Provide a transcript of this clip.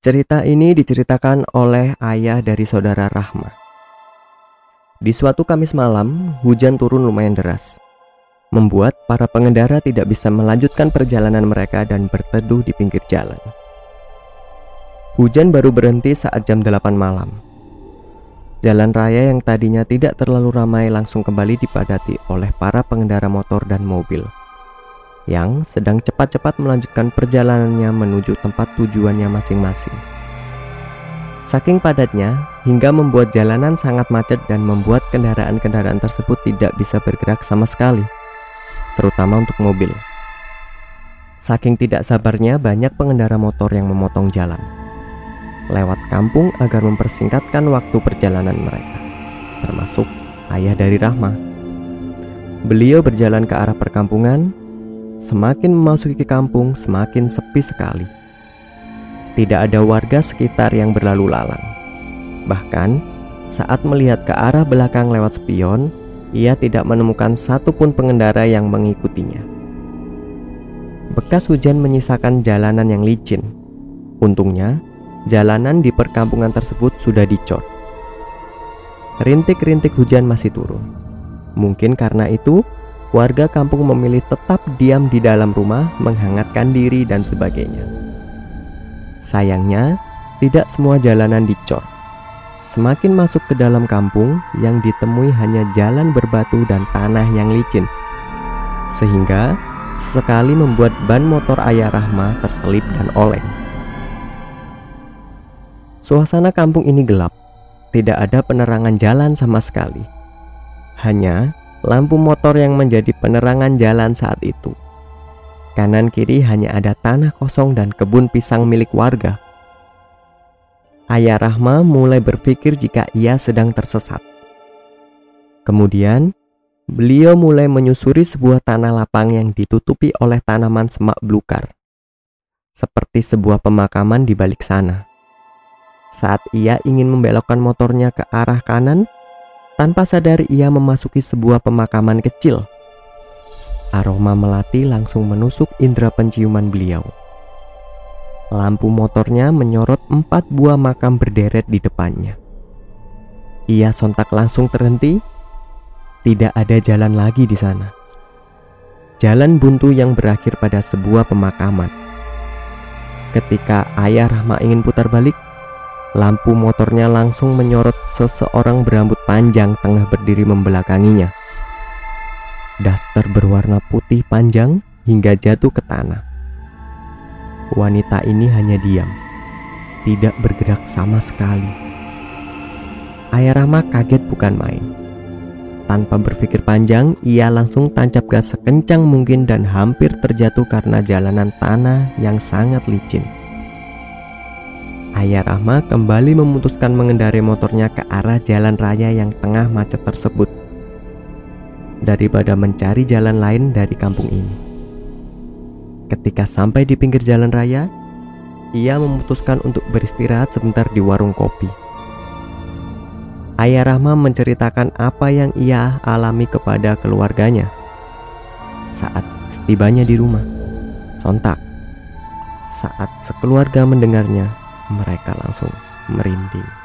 Cerita ini diceritakan oleh ayah dari saudara Rahma. Di suatu Kamis malam, hujan turun lumayan deras, membuat para pengendara tidak bisa melanjutkan perjalanan mereka dan berteduh di pinggir jalan. Hujan baru berhenti saat jam 8 malam. Jalan raya yang tadinya tidak terlalu ramai langsung kembali dipadati oleh para pengendara motor dan mobil yang sedang cepat-cepat melanjutkan perjalanannya menuju tempat tujuannya masing-masing. Saking padatnya, hingga membuat jalanan sangat macet dan membuat kendaraan-kendaraan tersebut tidak bisa bergerak sama sekali, terutama untuk mobil. Saking tidak sabarnya, banyak pengendara motor yang memotong jalan lewat kampung agar mempersingkatkan waktu perjalanan mereka, termasuk ayah dari Rahma. Beliau berjalan ke arah perkampungan Semakin memasuki ke kampung, semakin sepi sekali. Tidak ada warga sekitar yang berlalu lalang. Bahkan, saat melihat ke arah belakang lewat spion, ia tidak menemukan satupun pengendara yang mengikutinya. Bekas hujan menyisakan jalanan yang licin. Untungnya, jalanan di perkampungan tersebut sudah dicor. Rintik-rintik hujan masih turun. Mungkin karena itu, warga kampung memilih tetap diam di dalam rumah, menghangatkan diri, dan sebagainya. Sayangnya, tidak semua jalanan dicor. Semakin masuk ke dalam kampung, yang ditemui hanya jalan berbatu dan tanah yang licin, sehingga sekali membuat ban motor ayah Rahma terselip dan oleng. Suasana kampung ini gelap, tidak ada penerangan jalan sama sekali. Hanya lampu motor yang menjadi penerangan jalan saat itu. Kanan kiri hanya ada tanah kosong dan kebun pisang milik warga. Ayah Rahma mulai berpikir jika ia sedang tersesat. Kemudian, beliau mulai menyusuri sebuah tanah lapang yang ditutupi oleh tanaman semak belukar. Seperti sebuah pemakaman di balik sana. Saat ia ingin membelokkan motornya ke arah kanan, tanpa sadar ia memasuki sebuah pemakaman kecil. Aroma melati langsung menusuk indera penciuman beliau. Lampu motornya menyorot empat buah makam berderet di depannya. Ia sontak langsung terhenti. Tidak ada jalan lagi di sana. Jalan buntu yang berakhir pada sebuah pemakaman. Ketika ayah Rahma ingin putar balik, Lampu motornya langsung menyorot seseorang berambut panjang tengah berdiri membelakanginya. Daster berwarna putih panjang hingga jatuh ke tanah. Wanita ini hanya diam, tidak bergerak sama sekali. Ayah Rama kaget bukan main. Tanpa berpikir panjang, ia langsung tancap gas sekencang mungkin dan hampir terjatuh karena jalanan tanah yang sangat licin. Ayah Rahma kembali memutuskan mengendarai motornya ke arah jalan raya yang tengah macet tersebut daripada mencari jalan lain dari kampung ini. Ketika sampai di pinggir jalan raya, ia memutuskan untuk beristirahat sebentar di warung kopi. Ayah Rahma menceritakan apa yang ia alami kepada keluarganya saat setibanya di rumah. Sontak, saat sekeluarga mendengarnya, mereka langsung merinding.